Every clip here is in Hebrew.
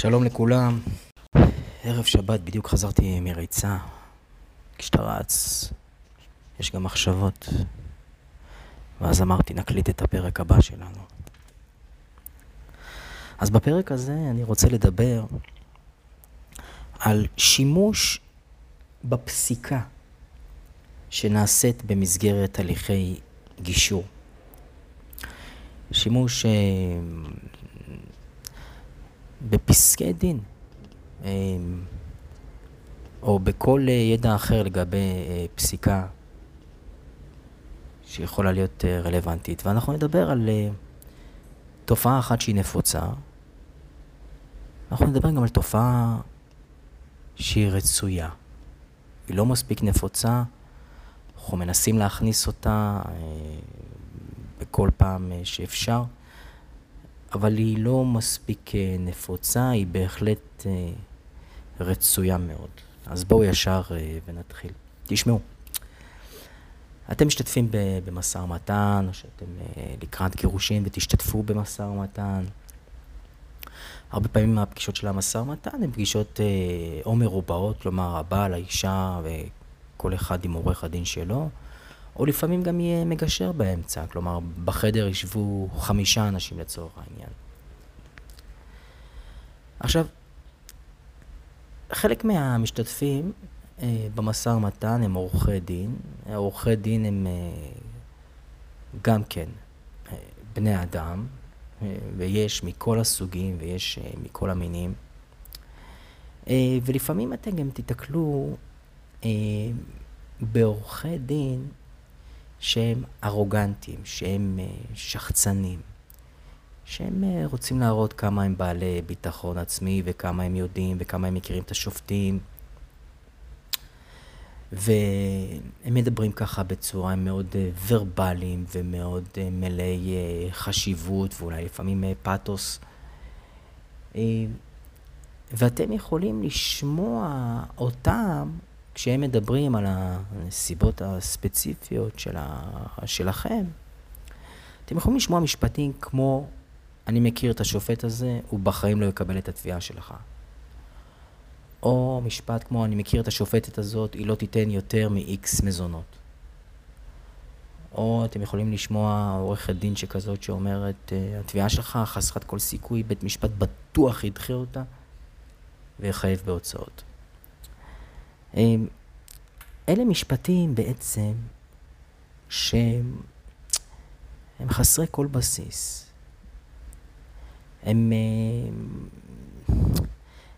שלום לכולם. ערב שבת, בדיוק חזרתי מריצה. כשאתה רץ, יש גם מחשבות. ואז אמרתי, נקליט את הפרק הבא שלנו. אז בפרק הזה אני רוצה לדבר על שימוש בפסיקה שנעשית במסגרת הליכי גישור. שימוש אה, בפסקי דין, אה, או בכל אה, ידע אחר לגבי אה, פסיקה שיכולה להיות רלוונטית. ואנחנו נדבר על תופעה אחת שהיא נפוצה. אנחנו נדבר גם על תופעה שהיא רצויה. היא לא מספיק נפוצה, אנחנו מנסים להכניס אותה בכל פעם שאפשר. אבל היא לא מספיק אה, נפוצה, היא בהחלט אה, רצויה מאוד. אז בואו ישר אה, ונתחיל. תשמעו, אתם משתתפים במשא ומתן, או שאתם לקראת גירושים ותשתתפו במשא ומתן. הרבה פעמים הפגישות של המשא ומתן הן פגישות או מרובעות, כלומר הבעל, האישה וכל אחד עם עורך הדין שלו. או לפעמים גם יהיה מגשר באמצע, כלומר בחדר ישבו חמישה אנשים לצורך העניין. עכשיו, חלק מהמשתתפים אה, במשא ומתן הם עורכי דין. עורכי דין הם אה, גם כן אה, בני אדם, אה, ויש מכל הסוגים ויש אה, מכל המינים. אה, ולפעמים אתם גם תיתקלו אה, בעורכי דין שהם ארוגנטים, שהם אה, שחצנים, שהם אה, רוצים להראות כמה הם בעלי ביטחון עצמי וכמה הם יודעים וכמה הם מכירים את השופטים. והם מדברים ככה בצורה מאוד אה, ורבליים ומאוד מלאי חשיבות ואולי לפעמים פתוס. ואתם יכולים לשמוע אותם כשהם מדברים על הנסיבות הספציפיות של ה... שלכם, אתם יכולים לשמוע משפטים כמו, אני מכיר את השופט הזה, הוא בחיים לא יקבל את התביעה שלך. או משפט כמו, אני מכיר את השופטת הזאת, היא לא תיתן יותר מ-X מזונות. או אתם יכולים לשמוע עורכת דין שכזאת שאומרת, אה, התביעה שלך חסרת כל סיכוי, בית משפט בטוח ידחה אותה ויחייב בהוצאות. אלה משפטים בעצם שהם הם חסרי כל בסיס. הם,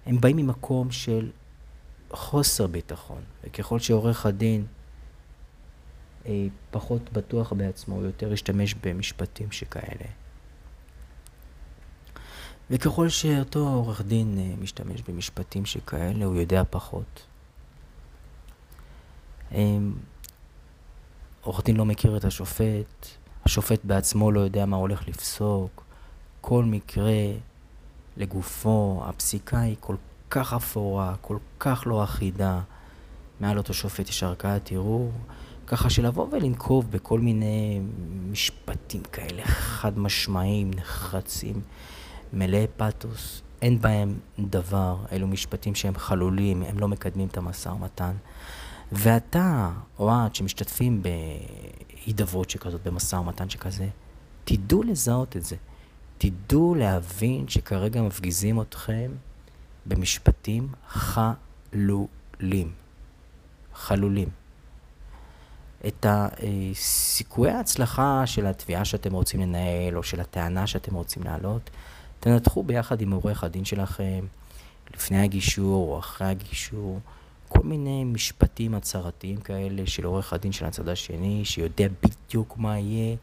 הם באים ממקום של חוסר ביטחון, וככל שעורך הדין אה, פחות בטוח בעצמו, הוא יותר ישתמש במשפטים שכאלה. וככל שאותו עורך דין אה, משתמש במשפטים שכאלה, הוא יודע פחות. עורך דין לא מכיר את השופט, השופט בעצמו לא יודע מה הולך לפסוק, כל מקרה לגופו, הפסיקה היא כל כך אפורה, כל כך לא אחידה. מעל אותו שופט יש ערכאת ערעור, ככה שלבוא ולנקוב בכל מיני משפטים כאלה חד משמעיים, נחרצים, מלאי פתוס, אין בהם דבר, אלו משפטים שהם חלולים, הם לא מקדמים את המשא ומתן. ואתה, או את, שמשתתפים בהידברות שכזאת, במשא ומתן שכזה, תדעו לזהות את זה. תדעו להבין שכרגע מפגיזים אתכם במשפטים חלולים. חלולים. את סיכויי ההצלחה של התביעה שאתם רוצים לנהל, או של הטענה שאתם רוצים להעלות, תנתחו ביחד עם עורך הדין שלכם, לפני הגישור או אחרי הגישור. כל מיני משפטים הצהרתיים כאלה של עורך הדין של הצד השני, שיודע בדיוק מה יהיה,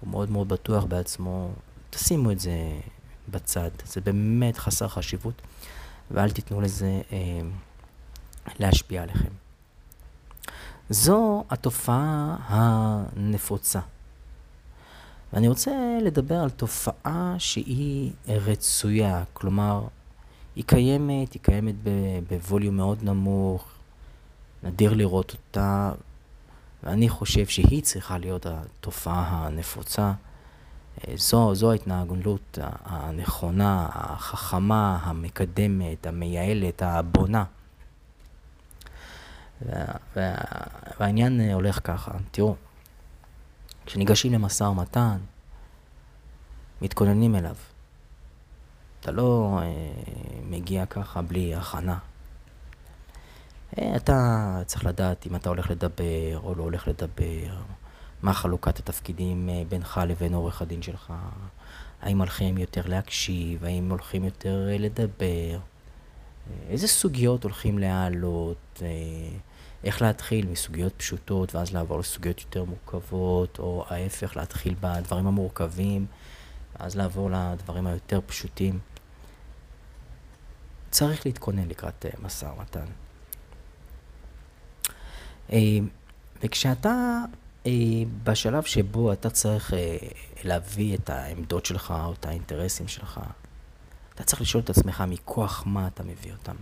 הוא מאוד מאוד בטוח בעצמו. תשימו את זה בצד, זה באמת חסר חשיבות, ואל תיתנו לזה אה, להשפיע עליכם. זו התופעה הנפוצה. ואני רוצה לדבר על תופעה שהיא רצויה, כלומר, היא קיימת, היא קיימת בווליום מאוד נמוך, נדיר לראות אותה, ואני חושב שהיא צריכה להיות התופעה הנפוצה. זו, זו ההתנהגות הנכונה, החכמה, המקדמת, המייעלת, הבונה. וה, וה, והעניין הולך ככה, תראו, כשניגשים למשא ומתן, מתכוננים אליו. אתה לא אה, מגיע ככה בלי הכנה. אה, אתה צריך לדעת אם אתה הולך לדבר או לא הולך לדבר, מה חלוקת התפקידים אה, בינך לבין עורך הדין שלך, האם הולכים יותר להקשיב, האם הולכים יותר אה, לדבר, איזה סוגיות הולכים להעלות, איך להתחיל מסוגיות פשוטות ואז לעבור לסוגיות יותר מורכבות, או ההפך, להתחיל בדברים המורכבים, ואז לעבור לדברים היותר פשוטים. צריך להתכונן לקראת אה, משא ומתן. אה, וכשאתה אה, בשלב שבו אתה צריך להביא את העמדות שלך או את האינטרסים שלך, אתה צריך לשאול את עצמך מכוח מה אתה מביא אותם.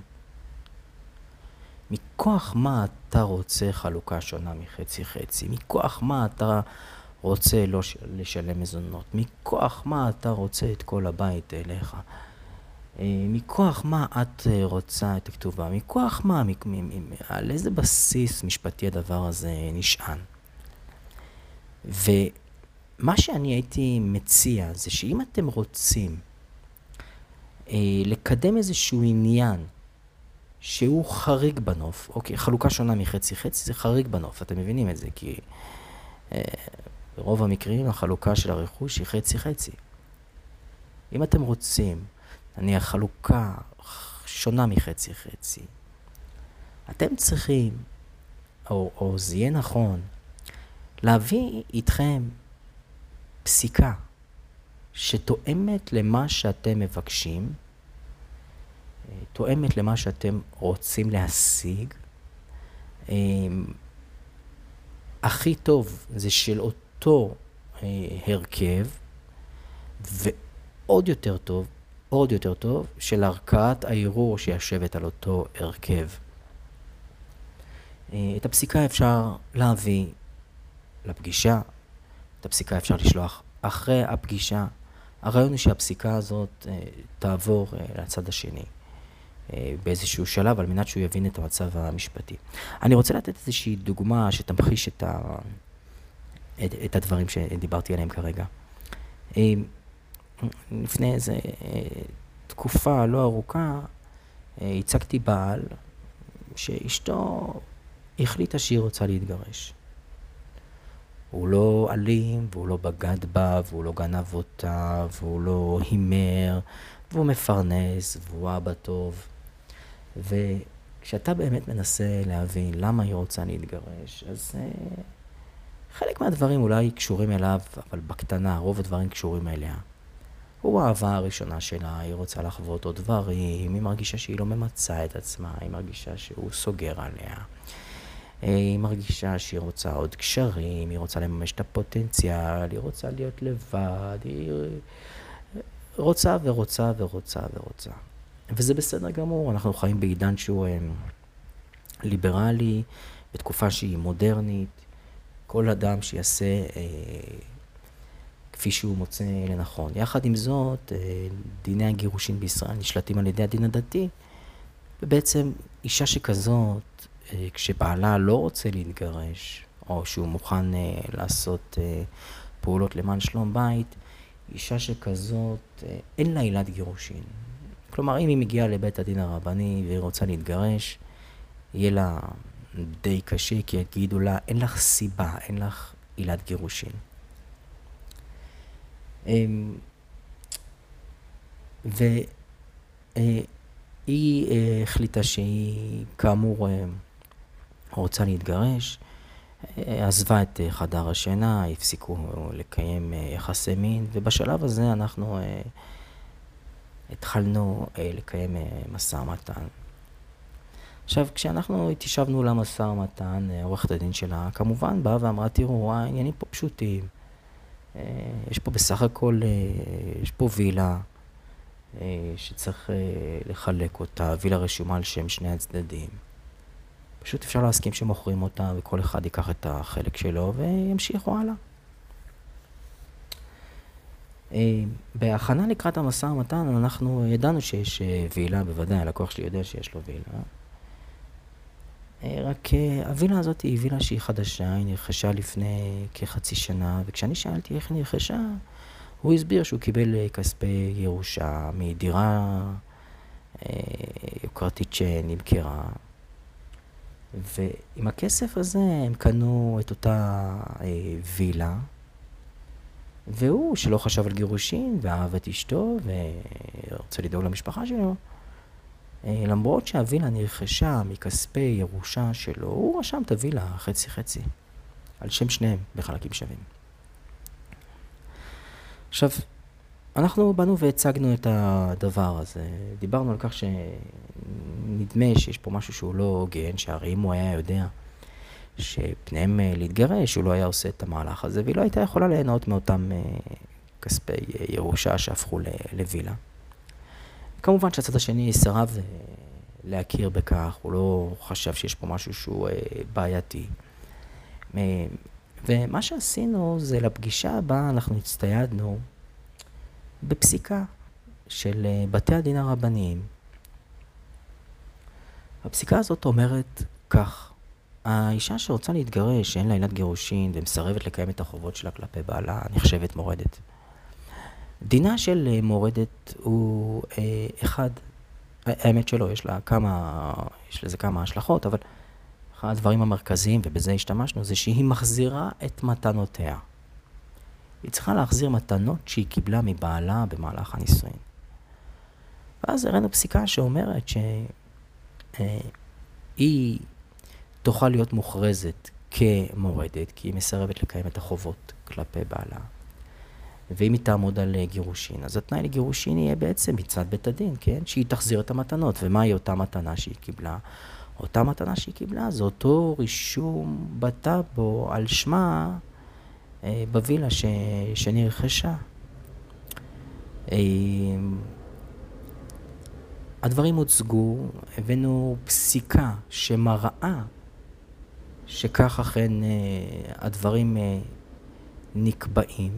מכוח מה אתה רוצה חלוקה שונה מחצי חצי? מכוח מה אתה רוצה לא לשלם מזונות? מכוח מה אתה רוצה את כל הבית אליך? אה, מכוח מה את אה, רוצה את הכתובה? מכוח מה? על איזה בסיס משפטי הדבר הזה נשען? ומה שאני הייתי מציע זה שאם אתם רוצים אה, לקדם איזשהו עניין שהוא חריג בנוף, אוקיי, חלוקה שונה מחצי חצי זה חריג בנוף, אתם מבינים את זה, כי אה, ברוב המקרים החלוקה של הרכוש היא חצי חצי. אם אתם רוצים, נניח חלוקה שונה מחצי חצי, אתם צריכים, או, או זה יהיה נכון, להביא איתכם פסיקה שתואמת למה שאתם מבקשים, תואמת למה שאתם רוצים להשיג. אמ, הכי טוב זה של אותו אה, הרכב, ועוד יותר טוב, עוד יותר טוב, של ערכאת הערעור שיושבת על אותו הרכב. אה, את הפסיקה אפשר להביא לפגישה, את הפסיקה אפשר לשלוח אחרי הפגישה. הרעיון הוא שהפסיקה הזאת אה, תעבור לצד השני. אה, באיזשהו שלב, על מנת שהוא יבין את המצב המשפטי. אני רוצה לתת איזושהי דוגמה שתמחיש את, ה... את, את הדברים שדיברתי עליהם כרגע. אה, לפני איזה אה, תקופה לא ארוכה, הצגתי בעל שאשתו החליטה שהיא רוצה להתגרש. הוא לא אלים, והוא לא בגד בה, והוא לא גנב אותה, והוא לא הימר, והוא מפרנס, והוא אבא טוב. וכשאתה באמת מנסה להבין למה היא רוצה להתגרש, אז uh, חלק מהדברים אולי קשורים אליו, אבל בקטנה, רוב הדברים קשורים אליה. הוא האהבה הראשונה שלה, היא רוצה לחוות עוד דברים, היא מרגישה שהיא לא ממצה את עצמה, היא מרגישה שהוא סוגר עליה. אה, היא מרגישה שהיא רוצה עוד קשרים, היא רוצה לממש את הפוטנציאל, היא רוצה להיות לבד, היא רוצה ורוצה ורוצה ורוצה. וזה בסדר גמור, אנחנו חיים בעידן שהוא אה, ליברלי, בתקופה שהיא מודרנית. כל אדם שיעשה אה, כפי שהוא מוצא לנכון. יחד עם זאת, אה, דיני הגירושין בישראל נשלטים על ידי הדין הדתי, ובעצם אישה שכזאת, אה, כשבעלה לא רוצה להתגרש, או שהוא מוכן אה, לעשות פעולות למען שלום בית, אישה שכזאת, אין לה עילת גירושין. כלומר, אם היא מגיעה לבית הדין הרבני והיא רוצה להתגרש, יהיה לה די קשה, כי יגידו לה, אין לך סיבה, אין לך עילת גירושין. אמ, והיא אה, החליטה שהיא, כאמור, אה, רוצה להתגרש, אה, עזבה את חדר השינה, הפסיקו לקיים יחסי מין, ובשלב הזה אנחנו התחלנו אה, לקיים אה, משא ומתן. עכשיו, כשאנחנו התיישבנו למשא ומתן, אה, עורכת הדין שלה כמובן באה ואמרה, תראו, העניינים פה פשוטים. אה, יש פה בסך הכל, אה, יש פה וילה אה, שצריך לחלק אותה, וילה רשומה על שם שני הצדדים. פשוט אפשר להסכים שמוכרים אותה וכל אחד ייקח את החלק שלו וימשיכו הלאה. בהכנה לקראת המשא ומתן, אנחנו ידענו שיש וילה, בוודאי, הלקוח שלי יודע שיש לו וילה. רק הווילה הזאת היא וילה שהיא חדשה, היא נרכשה לפני כחצי שנה, וכשאני שאלתי איך היא נרכשה, הוא הסביר שהוא קיבל כספי ירושה מדירה יוקרתית שנמכרה, ועם הכסף הזה הם קנו את אותה וילה. והוא, שלא חשב על גירושין, ואהב את אשתו, ורוצה לדאוג למשפחה שלו, אה, למרות שהווילה נרכשה מכספי ירושה שלו, הוא רשם את הווילה חצי-חצי, על שם שניהם בחלקים שווים. עכשיו, אנחנו באנו והצגנו את הדבר הזה. דיברנו על כך שנדמה שיש פה משהו שהוא לא הוגן, שהרי אם הוא היה יודע שפניהם אה, להתגרש, הוא לא היה עושה את המהלך הזה, והיא לא הייתה יכולה ליהנות מאותם אה, כספי אה, ירושה שהפכו לווילה. כמובן שהצד השני סירב להכיר בכך, הוא לא חשב שיש פה משהו שהוא בעייתי. ומה שעשינו זה לפגישה הבאה אנחנו הצטיידנו בפסיקה של בתי הדין הרבניים. הפסיקה הזאת אומרת כך, האישה שרוצה להתגרש, שאין לה עילת גירושין ומסרבת לקיים את החובות שלה כלפי בעלה, נחשבת מורדת. דינה של אה, מורדת הוא אה, אחד, האמת שלא, יש לה כמה, יש לזה כמה השלכות, אבל אחד הדברים המרכזיים, ובזה השתמשנו, זה שהיא מחזירה את מתנותיה. היא צריכה להחזיר מתנות שהיא קיבלה מבעלה במהלך הנישואין. ואז הראינו פסיקה שאומרת שהיא אה, תוכל להיות מוכרזת כמורדת, כי היא מסרבת לקיים את החובות כלפי בעלה. ואם היא תעמוד על גירושין, אז התנאי לגירושין יהיה בעצם מצד בית הדין, כן? שהיא תחזיר את המתנות. ומהי אותה מתנה שהיא קיבלה? אותה מתנה שהיא קיבלה זה אותו רישום בטאבו על שמה אה, בווילה ש... שנרכשה. אה, הדברים הוצגו, הבאנו פסיקה שמראה שכך אכן אה, הדברים אה, נקבעים.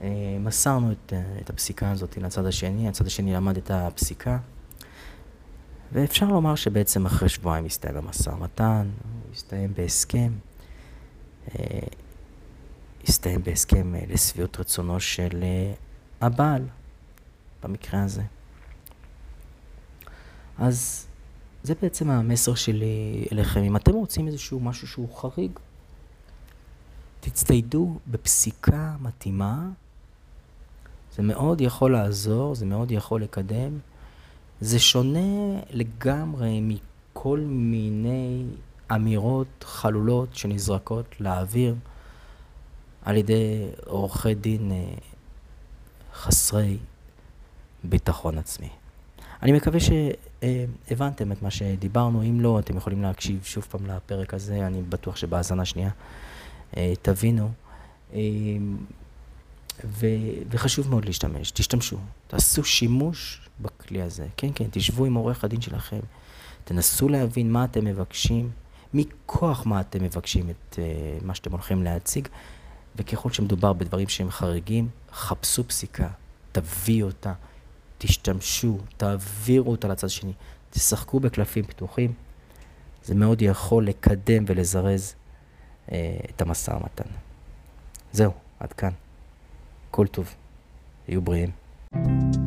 אה, מסרנו את, את הפסיקה הזאת לצד השני, הצד השני למד את הפסיקה, ואפשר לומר שבעצם אחרי שבועיים הסתיים המשא ומתן, הוא הסתיים בהסכם, הסתיים בהסכם לשביעות רצונו של הבעל, במקרה הזה. אז זה בעצם המסר שלי אליכם. אם אתם רוצים איזשהו משהו שהוא חריג, תצטיידו בפסיקה מתאימה. זה מאוד יכול לעזור, זה מאוד יכול לקדם. זה שונה לגמרי מכל מיני אמירות חלולות שנזרקות לאוויר על ידי עורכי דין אה, חסרי ביטחון עצמי. אני מקווה שהבנתם את מה שדיברנו, אם לא, אתם יכולים להקשיב שוב פעם לפרק הזה, אני בטוח שבהאזנה שנייה אה, תבינו. ו, וחשוב מאוד להשתמש, תשתמשו, תעשו שימוש בכלי הזה. כן, כן, תשבו עם עורך הדין שלכם, תנסו להבין מה אתם מבקשים, מכוח מה אתם מבקשים את uh, מה שאתם הולכים להציג, וככל שמדובר בדברים שהם חריגים, חפשו פסיקה, תביאו אותה. תשתמשו, תעבירו אותה לצד שני, תשחקו בקלפים פתוחים, זה מאוד יכול לקדם ולזרז אה, את המשא ומתן. זהו, עד כאן. כל טוב. היו בריאים. thank you